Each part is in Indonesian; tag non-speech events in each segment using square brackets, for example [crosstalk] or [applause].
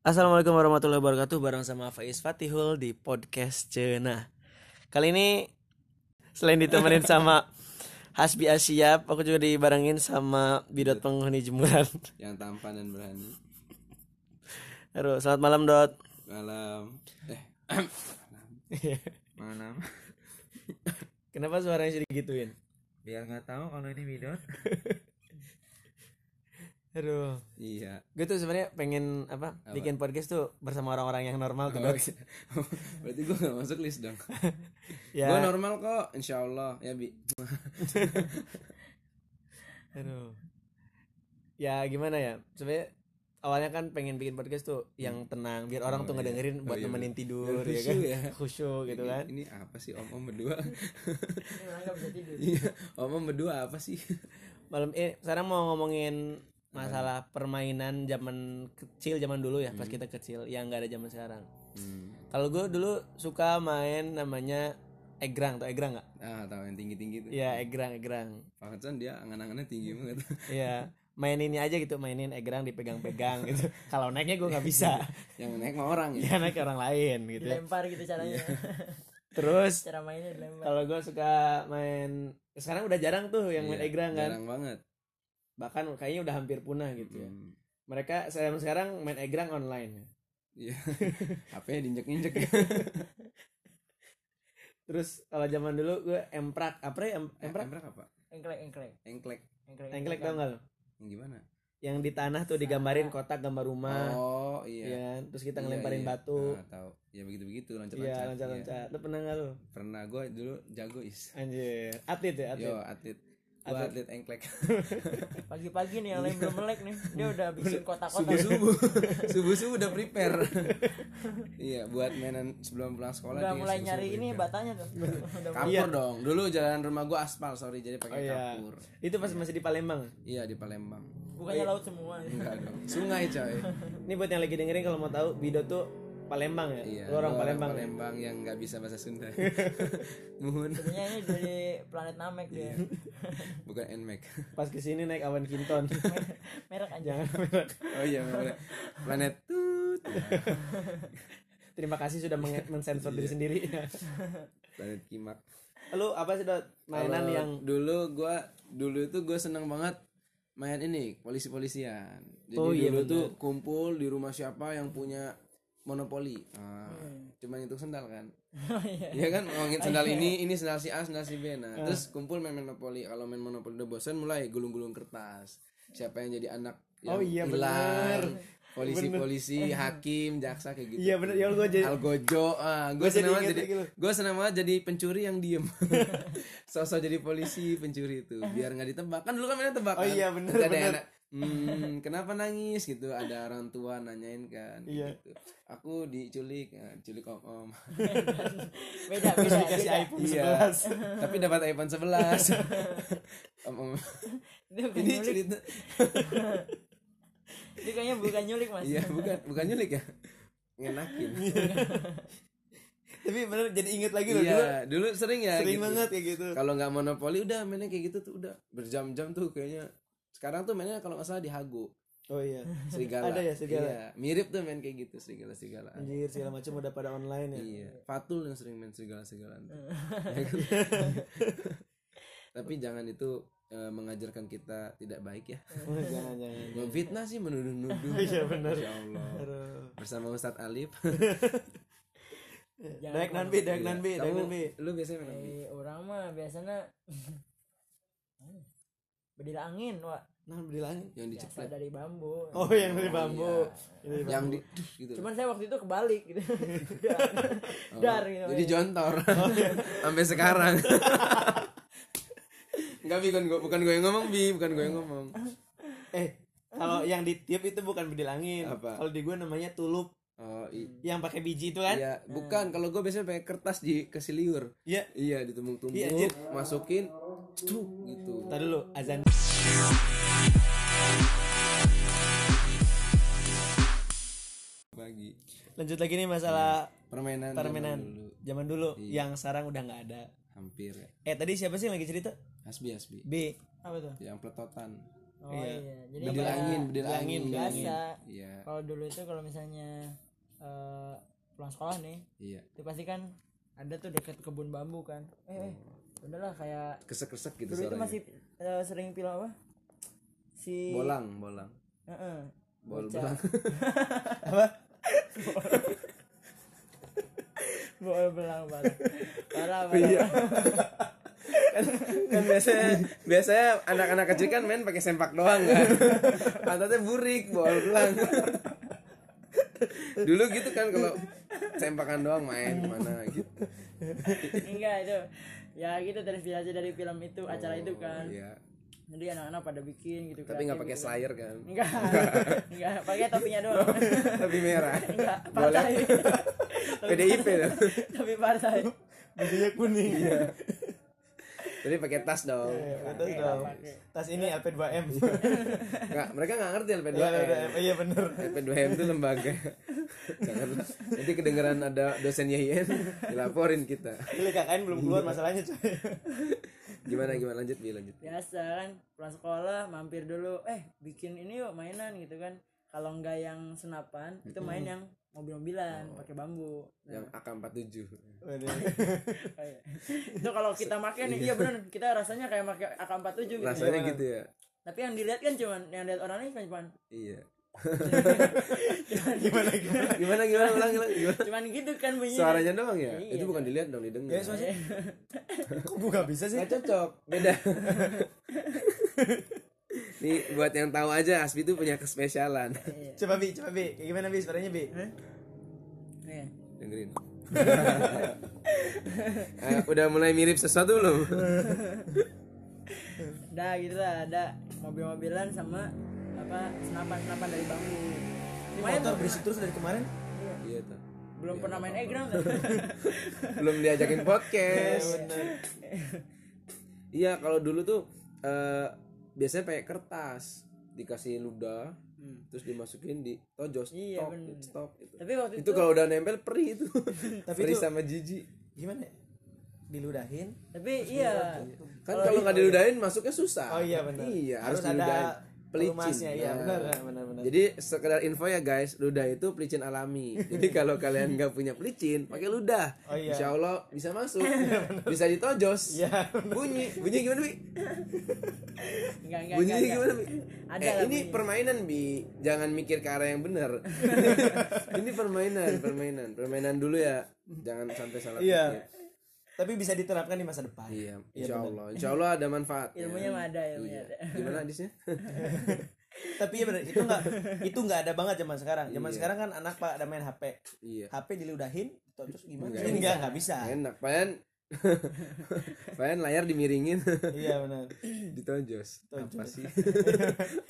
Assalamualaikum warahmatullahi wabarakatuh. Bareng sama Faiz Fatihul di podcast Cena Kali ini Selain ditemenin sama [laughs] Hasbi Asyap Aku juga dibarengin sama Bidot penghuni jemuran. Yang tampan dan berani. Aduh, selamat malam Dot. Malam. Eh. [coughs] Malam. Kenapa suaranya sih digituin? biar nggak tahu kalau ini bidot [laughs] Aduh. Iya. Gue tuh sebenarnya pengen apa, Bikin podcast tuh bersama orang-orang yang normal tuh Oh, iya. [laughs] berarti gue nggak masuk list dong. [laughs] Ya. Gue normal kok insya Allah ya bi. [laughs] Aduh. Ya gimana ya? Sebenarnya awalnya kan pengen bikin podcast tuh yang tenang biar orang tuh ngedengerin buat Oh, iya, nemenin bener. tidur ya kan. khusyuk ya. Khusyuk gitu kan. ini apa sih? Om om berdua? Nggak bisa tidur. Iya. Om om berdua apa sih? Malam ini sekarang mau ngomongin masalah permainan zaman kecil zaman dulu ya, pas kita kecil yang nggak ada zaman sekarang. hmm. Kalau gue dulu suka main namanya egrang atau egrang nggak? ah tahu yang tinggi tinggi tuh Iya egrang egrang. Pantesan dia angan-angannya tinggi banget [laughs] Iya mainin ini aja gitu mainin egrang dipegang-pegang gitu. [laughs] Kalau naiknya gue nggak bisa. [laughs] yang naik mah orang ya ya naik orang lain gitu. ya. dilempar gitu caranya Terus cara mainnya dilempar kalau gue suka main sekarang udah jarang tuh yang main Iya, egrang kan jarang banget bahkan kayaknya udah hampir punah gitu ya. Hmm. mereka sekarang sekarang main egrang online. Iya. [laughs] HP-nya diinjek-injek. [laughs] Terus kalau zaman dulu gue emprak apa ya em- emprak? Emprak apa? Engklek engklek. Engklek. Engklek engklek tau nggak lo yang gimana? yang di tanah tuh digambarin kotak gambar rumah. Oh ya iya kan? terus kita Iya, ngelemparin iya. batu. Ah, tahu. Ya begitu begitu loncat iya. loncat loncat loncat lu pernah nggak lu? Pernah. Gue dulu jago is. Anjir. Atlet ya atlet? Yo atlet gue atlet engklek [laughs] pagi-pagi nih yang lain belum melek nih. Dia udah bikin kotak-kotak. Subuh subuh subuh udah prepare. Iya buat mainan sebelum pulang sekolah udah dia mulai subuh-subuh nyari ini prepare. batanya tuh. [laughs] Udah kapur Iya. dong. Dulu jalan rumah gue aspal sorry jadi oh pakai iya. kapur. Itu pas masih di Palembang? Iya di Palembang. Bukannya laut semua. Enggak dong. Sungai coy. Ini buat yang lagi dengerin kalau mau tahu Bido tuh Palembang ya? Iya lu orang gua Palembang ya? Palembang yang nggak bisa bahasa Sunda. [laughs] Muhun sebenarnya ini dari planet Namek dia. Bukan nmax pas ke sini naik awan kinton [laughs] merek aja jangan merek. Oh iya boleh planet tut. [laughs] Terima kasih sudah meng- mensensor diri sendiri. Planet kimak. Lu apa sih dot? Mainan Kalau yang dulu gua dulu itu gue seneng banget main ini polisi-polisian. Jadi Oh, iya dulu tuh kumpul di rumah siapa yang punya monopoli. Ah, Cuma itu sendal kan. oh iya Iya kan ngomongin sendal ini, ini sendal si A, sendal si B. Nah, terus kumpul main monopoli. Kalau main monopoli udah bosan mulai gulung-gulung kertas. Siapa yang jadi anak yang Oh, iya, hilang. Polisi-polisi, hakim, jaksa kayak gitu. iya bener ya gue jadi Algojo, ah, gue Gua jadi banget lu. gue seneng banget jadi pencuri yang diem. [laughs] Sosok jadi polisi pencuri itu, biar nggak ditebak. Kan dulu kan mainnya tebak Oh iya, bener, Terus ada anak, hmm, kenapa nangis gitu? Ada orang tua nanyain kan. Iya. Gitu. Aku diculik, ya, diculik om om. [laughs] beda beda dikasih beda iPhone iya. 11 Tapi dapat iPhone 11 [laughs] om om. Ini cerita, [laughs] dia kayaknya bukan nyulik mas iya bukan bukan nyulik ya, ngenakin. tapi bener jadi inget lagi loh dulu Iya, dulu sering ya. sering gitu. banget kayak gitu kalau nggak monopoli udah mainnya kayak gitu tuh udah berjam-jam tuh kayaknya sekarang tuh mainnya kalau nggak salah di Hago oh iya serigala Ada ya, serigala? iya, mirip tuh main kayak gitu serigala serigala anjir segala macam udah pada online ya iya Fatul yang sering main serigala serigalaan tuh. [laughs] tapi jangan itu eh, mengajarkan kita tidak baik ya [laughs] jangan jangan memfitnah sih menuduh-nuduh Iya, benar. Masya Allah Aduh. bersama Ustadz Alif [laughs] Daek nanbi, daek nanbi, daek Iya. nanbi. lu biasanya main apa? Eh, orang mah biasanya berdiri angin wak. Nah, bilangin. yang biasa diceplet dari bambu. Oh, yang dari bambu. Ini dari yang bambu. di gitu. Cuman saya waktu itu kebalik gitu. Dar, [laughs] Oh, dar gitu jadi jontor. [laughs] Sampai sekarang. [laughs] Enggak bi bukan gue bukan gue yang ngomong bi. Bukan gue yang ngomong. Eh, kalau yang ditiup itu bukan bedilangin. Apa? Kalau di gue namanya tulup oh i- yang pakai biji itu kan? iya bukan. Kalau gue biasanya pakai kertas di kasih liur Iya. iya ditumbuk-tumbuk Iya, masukin cuk, gitu. Tadi dulu azan. Lanjut lagi nih masalah permainan permainan zaman dulu. zaman dulu Iya. yang sekarang udah nggak ada. hampir. Ya Eh, tadi siapa sih yang lagi cerita? hasbi hasbi. B. apa tuh? Yang peletotan oh iya, jadi bedil angin bedil angin angin, biasa. iya. Kalau dulu itu kalau misalnya eh, pulang sekolah nih iya. itu pasti kan ada tuh dekat kebun bambu kan. Eh, eh udahlah kayak kesek kesek gitu dulu itu masih eh, sering film apa? Si bolang bolang. Heeh. bol Bocah. bolang [laughs] Bola belang parah. Parah, parah. iya kan biasanya biasanya anak-anak kecil kan main pakai sempak doang kan pantatnya burik bol belang dulu gitu kan kalau sempakan doang main ke mana gitu Enggak itu. Ya gitu terinspirasi dari film itu, acara itu kan. iya Jadi anak-anak pada bikin gitu tapi nggak pakai gitu. slayer kan? Enggak. Enggak, [laughs] pakai topinya doang. [laughs] tapi merah. Enggak, boleh. partai. PDIP dong Tapi partai. bajunya kuning. Tapi pakai tas dong. Tas dong. tas ini LP2M nggak mereka nggak ngerti LP2M LP2M iya bener. LP2M itu lembaga. Jangan nanti kedengeran ada dosen YIN dilaporin kita. Ini KKN belum keluar masalahnya coy [laughs] gimana gimana? Lanjut bi lanjut. Biasa kan pulang sekolah mampir dulu, eh bikin ini yuk mainan gitu kan. Kalau enggak yang senapan, itu main yang mobil-mobilan pakai bambu. yang AK47 Waduh. Oh, [laughs] iya. itu kalau kita makan nih iya benar kita rasanya kayak pakai AK47 gitu. rasanya gitu ya. Tapi yang dilihat kan cuman yang lihat orang ini kan cuman iya [laughs] gimana gimana? Gimana gimana? Ulang ulang gimana? Cuman gitu kan bunyinya. suaranya doang ya? Iya. itu bukan dilihat dong didengar. Ya soalnya [laughs] kok gue gak bisa sih? Nggak cocok. Beda. [laughs] Nih buat yang tahu aja Asbi itu punya kespesialan. Coba bi coba bi. Kayak gimana bi suaranya bi? Iya. dengerin. Eh, udah mulai mirip sesuatu belum? Dah gitu lah ada mobil-mobilan sama apa senapan-senapan dari bambu. ini Main motor tuh. berisik terus dari kemarin? Iya tuh. Belum pernah main egrang. [laughs] Belum diajakin podcast. Iya kalau dulu tuh eh, biasanya pakai kertas. Dikasih ludah terus dimasukin di tojos Hmm. Iya, stop bener. stop gitu. Tapi waktu itu kalau udah nempel perih itu. [laughs] Tapi perih itu- sama jijik. Gimana? Ya? diludahin? Tapi iya. kan kalau nggak diludahin masuknya susah. Oh iya benar iya harus, harus diludahin. ada pelicin pelumasnya iya Nah. benar benar benar Jadi sekedar info ya guys, ludah itu pelicin alami. [laughs] Jadi kalau kalian nggak punya pelicin, pakai ludah. Oh iya. Insya Allah bisa masuk, [laughs] bisa ditojos. Iya, Bunyi, bunyi gimana bi? enggak enggak Bunyi enggak, gimana enggak. bi? Ada eh, lah ini bunyi. permainan bi, jangan mikir ke arah yang benar. [laughs] ini permainan, permainan, permainan dulu ya. Jangan sampai salah Iya. pikir. Tapi bisa diterapkan di masa depan Iya, insya Allah, insya Allah ada manfaatnya. [laughs] ilmunya mah ada ilmunya Iya. ada. [laughs] Gimana hadisnya? [laughs] tapi ya benar itu nggak itu nggak ada banget zaman sekarang zaman Iya. sekarang kan anak pak ada main hp iya. hp diludahin terus gimana Nggak Ini bisa. nggak nggak bisa Enak, Pan. Pan layar dimiringin. iya benar [clears throat] ditonjos apa sih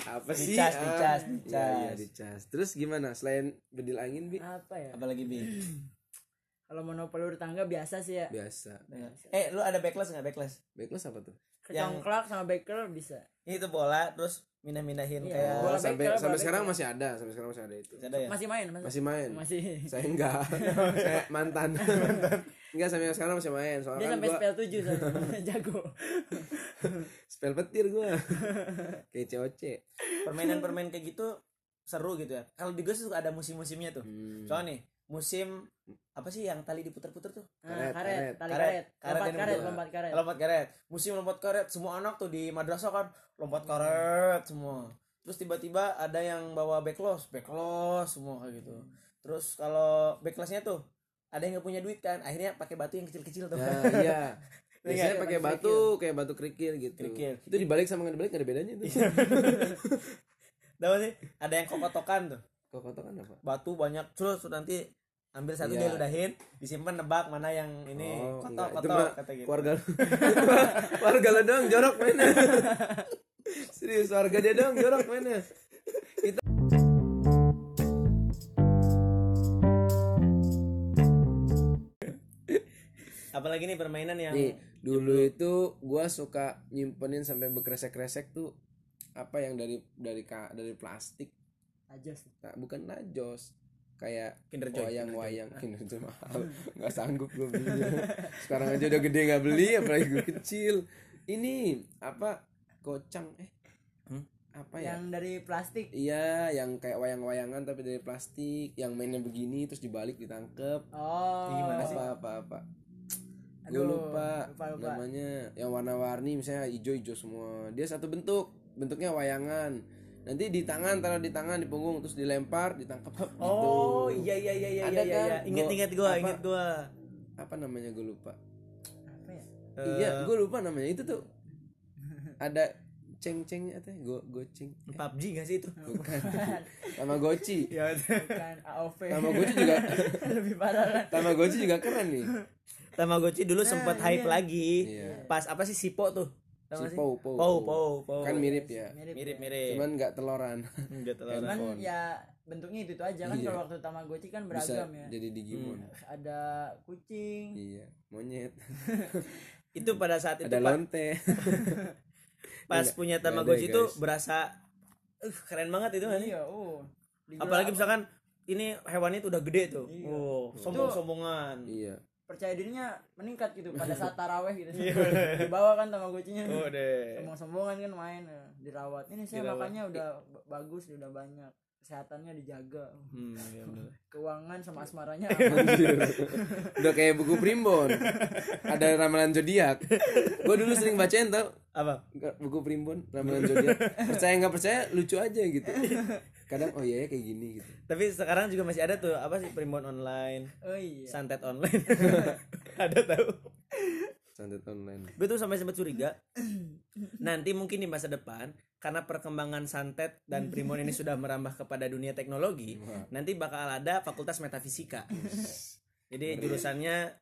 apa sih Dicas, Ah, dicas, iya, dicas. iya, dicas terus gimana selain bedil angin bi apa ya apalagi bi kalau monopoli tangga biasa sih ya. Biasa. Eh lu ada backlash nggak? Backlash? Backlash apa tuh? Yang- kecongklak sama bekel bisa. Itu bola terus mindah-mindahin Iya, kayak bola oh, sampai bekel, sampai bola sekarang bekel. masih ada sampai sekarang masih ada itu. Ada ya? Masih main mas. Masih main. Masih. Saya enggak. [laughs] Saya mantan. [laughs] Enggak sampai sekarang masih main. Dia soalnya kan sampai gua spell 7 soalnya. [laughs] jago. Spell petir gua. Kayak COC permainan-permainan kayak gitu seru gitu ya. Kalau di gue sih suka ada musim-musimnya tuh. Hmm. soalnya nih musim apa sih yang tali diputar-putar tuh? Nah, Karet, karet, karet. tali Karet. karet, Karet karet lompat karet. Lompat karet. Musim lompat karet semua anak tuh di madrasah kan lompat karet semua. Terus tiba-tiba ada yang bawa backloss backloss semua kayak gitu. Terus kalau backlassnya tuh ada yang nggak punya duit kan akhirnya pakai batu yang kecil-kecil tuh. Nah, [laughs] iya. Biasanya Iya, pakai batu batu kayak batu kerikil gitu. Kerikil. itu dibalik sama nggak dibalik nggak ada bedanya tuh. [laughs] Tahu sih ada yang kokotokan tuh. Kok kotokan apa? Batu banyak terus nanti ambil satu Iya. dia ludahin disimpan nebak mana yang ini Oh, kotok enggak. Itu mah kata gitu. keluarga keluarga lo doang jorok mainnya [laughs] serius warga dia doang jorok mainnya kita apalagi nih permainan yang nih dulu itu gua suka nyimpenin sampai berkresek-kresek tuh apa yang dari dari ka, dari plastik. Aja sih nah, bukan najos kayak Kinder Joy, wayang-wayang. Kinder Joy. [laughs] Mahal [laughs] nggak sanggup gue beli sekarang aja udah gede nggak beli apalagi gue kecil. Ini apa gocang eh Hmm? apa ya? Yang dari plastik. Iya yang kayak wayang-wayangan tapi dari plastik yang mainnya begini terus dibalik ditangkep. Oh. Gimana sih? apa apa apa. Gue Aduh, lupa, lupa, lupa. namanya. Yang warna-warni misalnya hijau-hijau semua. Dia satu bentuk bentuknya wayangan nanti di tangan taruh di tangan di punggung terus dilempar ditangkap gitu. Oh iya iya iya iya Ada iya. kan? iya. Ingat Gua- ingat gua, apa? ingat gua. apa namanya gue lupa apa ya Eh, iya gue lupa namanya itu tuh ada ceng-cengnya teh go goceng PUBG gak sih itu? bukan Tamagotchi Ya. bukan AOV Tamagotchi juga [laughs] lebih parah kan Tamagotchi juga keren nih Tamagotchi dulu sempat hype lagi. Iya. Pas apa sih Sipo tuh? Si gak sih? Pou Pou Pou, Pou, Pou. kan mirip ya mirip Mirip ya. mirip. cuman nggak teloran Enggak terlalu. cuman Handphone. ya bentuknya itu, itu aja kan Iya. kalau waktu Tamagotchi kan bisa beragam ya jadi Digimon ada kucing iya monyet [laughs] Itu pada saat itu ada Pak, lonte [laughs] pas Nggak- punya nggak Tamagotchi itu berasa uh, keren banget itu kan. iya oh Apalagi apa? misalkan ini hewannya itu udah gede tuh. Iya. Oh, sombong-sombongan. iya percaya dirinya meningkat gitu pada saat [laughs] taraweh gitu. Iya. dibawa kan Tamagotchinya Oh deh. sombong-sombongan kan main eh, dirawat. Ini saya Dirawat. makannya udah ba- bagus udah banyak. Kesehatannya dijaga. Hmm, iya bener. [laughs] keuangan sama asmaranya [laughs] udah kayak buku primbon. Ada ramalan zodiak. Gue dulu sering bacain tau. Apa? Buku primbon ramalan zodiak. Percaya nggak percaya lucu aja gitu kadang oh iya ya kayak gini gitu Tapi sekarang juga masih ada tuh apa sih primbon online, oh iya santet online. [laughs] ada tahu. santet online Gue tuh sampai sempat curiga. Nanti mungkin di masa depan karena perkembangan santet dan primbon ini sudah merambah kepada dunia teknologi, Wah. nanti bakal ada fakultas metafisika. Jadi jurusannya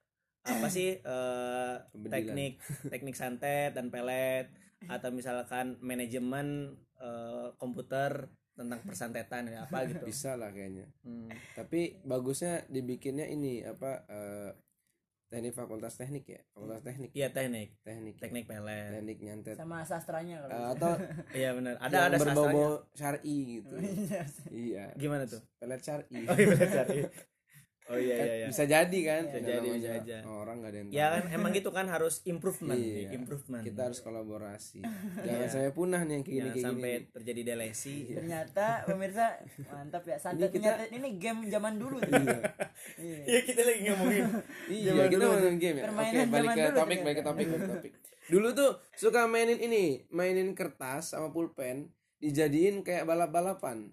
apa sih Pembedilan. teknik teknik santet dan pelet atau misalkan manajemen eh, komputer tentang persantetan ya apa gitu. bisa lah kayaknya Hmm. tapi bagusnya dibikinnya ini apa eh, teknik fakultas teknik ya fakultas teknik Iya teknik, teknik ya. teknik pelet. teknik nyantet sama sastranya kalau bisa. atau [laughs] Iya benar. Ada yang ada sastranya. berbau syari gitu [laughs] Iya. iya Gimana tuh? pelet syari Oh iya benar cari. [laughs] Oh iya Kan iya iya. bisa jadi kan Bisa jadi, bisa aja. orang nggak ada yang Ya tahu. kan emang gitu kan harus improvement, Iya. improvement. kita harus kolaborasi [laughs] jangan Iya. sampai punah nih yang kayak gini kayak sampai gini terjadi delesi. ternyata pemirsa mantap ya santet Ini kita- nyatet ini game zaman dulu tuh. iya. Iya kita lagi ngomongin. iya Zaman kita dulu main game ya oke balik zaman ke dulu topik ternyata. balik ke topik balik ke topik dulu tuh suka mainin ini mainin kertas sama pulpen dijadiin kayak balap-balapan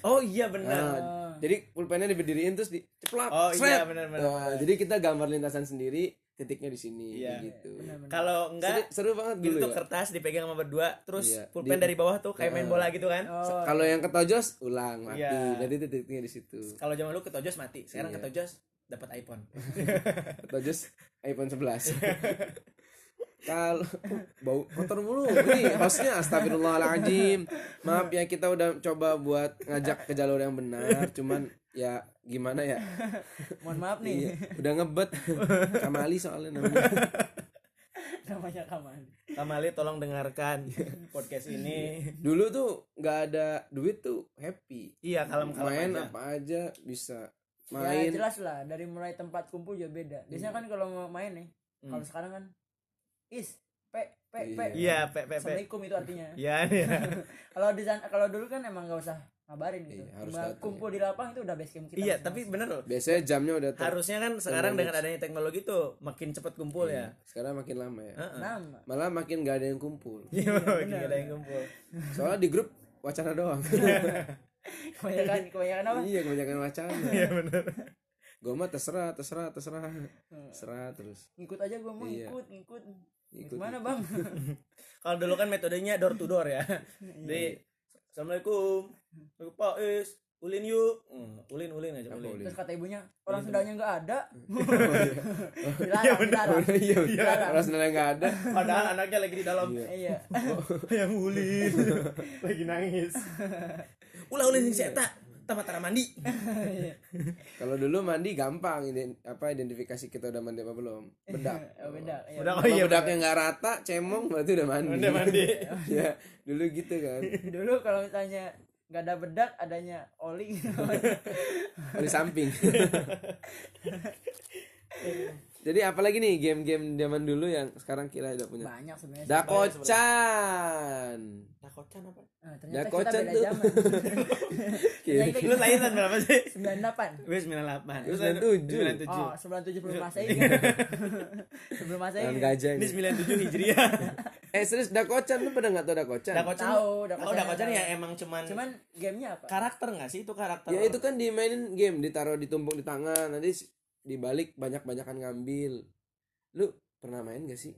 Oh iya benar. Nah, jadi pulpennya diberdiriin terus diceplak. Oh, iya, benar, benar, Nah, jadi kita gambar lintasan sendiri, titiknya di sini Iya. gitu. Kalau enggak Seru, seru banget gitu dulu tuh ya. kertas dipegang sama berdua terus Iya. pulpen Di- dari bawah tuh kayak main bola gitu kan. oh Kalau yang ketojos ulang mati. Iya. Jadi titiknya di situ. Kalau zaman dulu ketojos mati, sekarang Iya. ketojos dapat iPhone. [laughs] Ketojos iPhone 11. [laughs] Kalau bau kotor mulu. Ini hostnya astagfirullahaladzim. Maaf ya kita udah coba buat ngajak ke jalur yang benar, cuman ya gimana ya? mohon maaf nih Iya, udah ngebet. Kamali soalnya namanya. namanya kaman Kamali tolong dengarkan podcast ini. dulu tuh nggak ada duit tuh happy Iya kalem-kalem main aja. apa aja bisa ya main jelas lah dari mulai tempat kumpul juga beda biasanya kan kalau mau main nih Hmm. kalau sekarang kan is pe pe pe Iya. Iya, pe pe pe. assalamualaikum itu artinya [laughs] Iya, iya. [laughs] kalau di sana kalau dulu kan emang nggak usah ngabarin gitu Iya, harus Cuma datang, kumpul di lapang itu udah base camp kita Iya, tapi bener loh. biasanya jamnya udah ter- Harusnya kan sekarang dengan adanya teknologi tuh makin cepat kumpul ya. sekarang makin lama ya Heeh. nama malah makin nggak ada yang kumpul Iya, makin ada yang kumpul. soalnya di grup wacana doang [laughs] kebanyakan kebanyakan apa iya kebanyakan wacana Iya bener. Gue mah terserah terserah terserah terserah terus ngikut aja gue mau Iya. ngikut ngikut Ngikut, gimana bang [laughs] Kalau dulu kan metodenya door to door ya. Jadi Assalamualaikum. Pak Is, ulin yuk. Hmm, ulin ulin aja ulin. ulin? terus kata ibunya orang Sundanya nggak ada [laughs] Iya, dilarang dilarang iya iya orang sebenarnya nggak ada [laughs] Padahal anaknya lagi di dalam. iya Yang ulin. lagi nangis. Ulah ulin sing seta. Tamat tara mandi. [laughs] kalau dulu mandi gampang iden- apa identifikasi kita udah mandi apa belum? Bedak. [laughs] Oh, beda iya. Udah Kalau oh iya bedaknya nggak rata cemong berarti udah mandi. Udah mandi. [laughs] ya dulu gitu kan. Dulu kalau misalnya nggak ada bedak adanya oli. Di samping jadi apalagi nih game-game zaman dulu yang sekarang kita udah punya banyak sebenarnya dakocan Dakocan apa? Ah, ternyata Dakocan kita beda tuh. zaman. [laughs] Lu lahir tahun berapa sih? 98. Gue 98. Lu 97. 97. Oh, [laughs] sebelum 70 Masehi sebelum Masehi. Kan? gajah Ini ini. 97 Hijriah. [laughs] Eh serius Dakocan lu pada nggak tau Dakocan? Dakocan. Tahu, Oh, Dakocan Dakocan tahu. ya emang cuman Cuman gamenya apa? karakter nggak sih itu karakter? Ya itu kan dimainin game, ditaruh ditumpuk di tangan, nanti dibalik banyak-banyakan ngambil. Lu pernah main gak sih?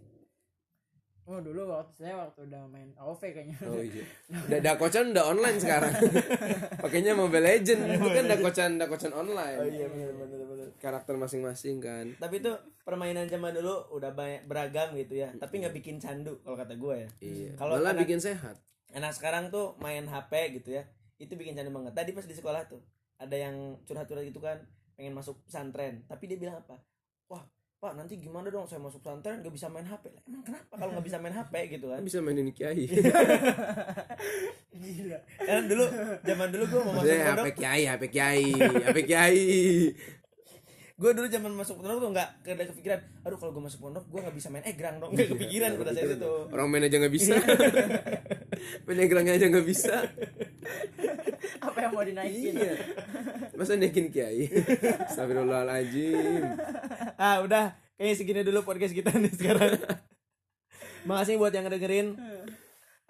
Oh, dulu waktu saya waktu udah main AOV kayaknya. Oh iya. [laughs] Da Dakocan udah online sekarang. [laughs] Pakainya Mobile Legend. Itu kan Dakocan Dakocan online. Oh iya benar benar benar. Karakter masing-masing kan. Tapi itu permainan zaman dulu udah banyak beragam gitu ya. Tapi nggak bikin candu kalau kata gue ya. Iya. Kalau Malah anak- bikin sehat. Anak sekarang tuh main HP gitu ya. Itu bikin candu banget. Tadi pas di sekolah tuh ada yang curhat-curhat gitu kan pengen masuk pesantren. Tapi dia bilang apa? Wah Pak nanti gimana dong saya masuk pesantren gak bisa main HP Lah, Emang kenapa kalau nggak bisa main HP gitu kan Kan bisa mainin kiai. [laughs] Gila. Karena dulu zaman dulu gue mau masuk pondok HP kiai, HP kiai, HP kiai. gue dulu zaman masuk pondok tuh nggak ada kepikiran aduh kalau gue masuk pondok gue nggak bisa main egrang dong nggak kepikiran pada saat itu [laughs] Orang main aja nggak bisa. [laughs] main egrangnya aja nggak bisa. Apa yang mau dinaikin? Iya. Masa naikin kiai? [laughs] Astagfirullahaladzim. ah udah kayaknya segini dulu podcast kita nih sekarang [laughs] makasih buat yang dengerin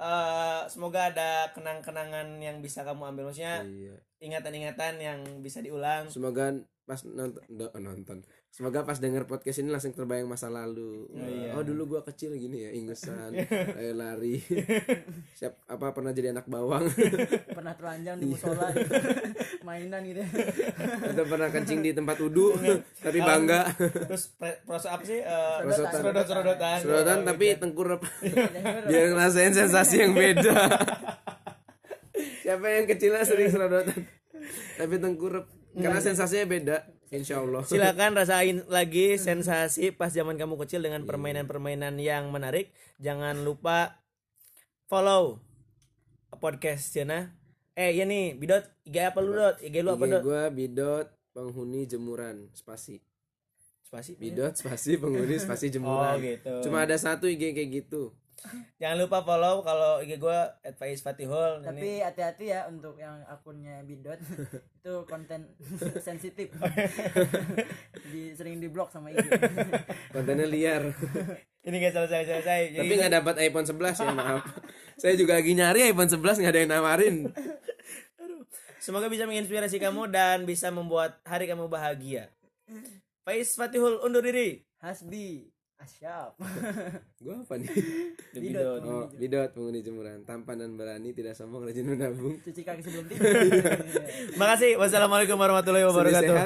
Eh, semoga ada kenang-kenangan yang bisa kamu ambil maksudnya Iya. ingatan-ingatan yang bisa diulang Semoga pas nonton do- nonton. Semoga pas denger podcast ini langsung terbayang masa lalu. iya. Oh, dulu gua kecil gini ya, ingusan, [laughs] lari lari. [laughs] Siap apa pernah jadi anak bawang [laughs] Pernah telanjang di musola gitu. Mainan gitu. atau pernah kencing di tempat wudhu tapi bangga. terus proses apa sih Eh, Prosotan. serodot-serodotan Serotan Oh, tapi gitu. tengkurap. Biar ngerasain sensasi yang beda. Siapa yang kecilnya sering serodotan tapi tengkurap karena sensasinya beda. Insya Allah. Silakan [laughs] rasain lagi sensasi pas zaman kamu kecil dengan permainan-permainan yang menarik. Jangan lupa follow podcast Jana. Eh iya nih, Bidot, IG apa lu Dot? IG lu apa IG Dot? gua bidot penghuni jemuran spasi. Spasi. Bidot spasi penghuni spasi [laughs] jemuran. Oh gitu. Cuma ada satu IG kayak gitu. Jangan lupa follow kalau IG gua @faizfatihul. Ini Tapi hati-hati ya untuk yang akunnya Bidot [laughs] itu konten [laughs] sensitif. [laughs] di sering diblok sama IG. Kontennya liar. ini gak selesai-selesai. Jadi Tapi nggak dapat iPhone 11 ya maaf. Saya juga lagi nyari iPhone 11 nggak ada yang nawarin. semoga bisa menginspirasi kamu dan bisa membuat hari kamu bahagia. Faiz Fatihul undur diri. Hasbi Asyap. [laughs] Gua apa nih? [laughs] Bidot. Oh, bidot penghuni jemuran, tampan dan berani, tidak sombong, rajin menabung. Cuci kaki sebelum [laughs] tidur. Makasih. Wassalamualaikum warahmatullahi wabarakatuh.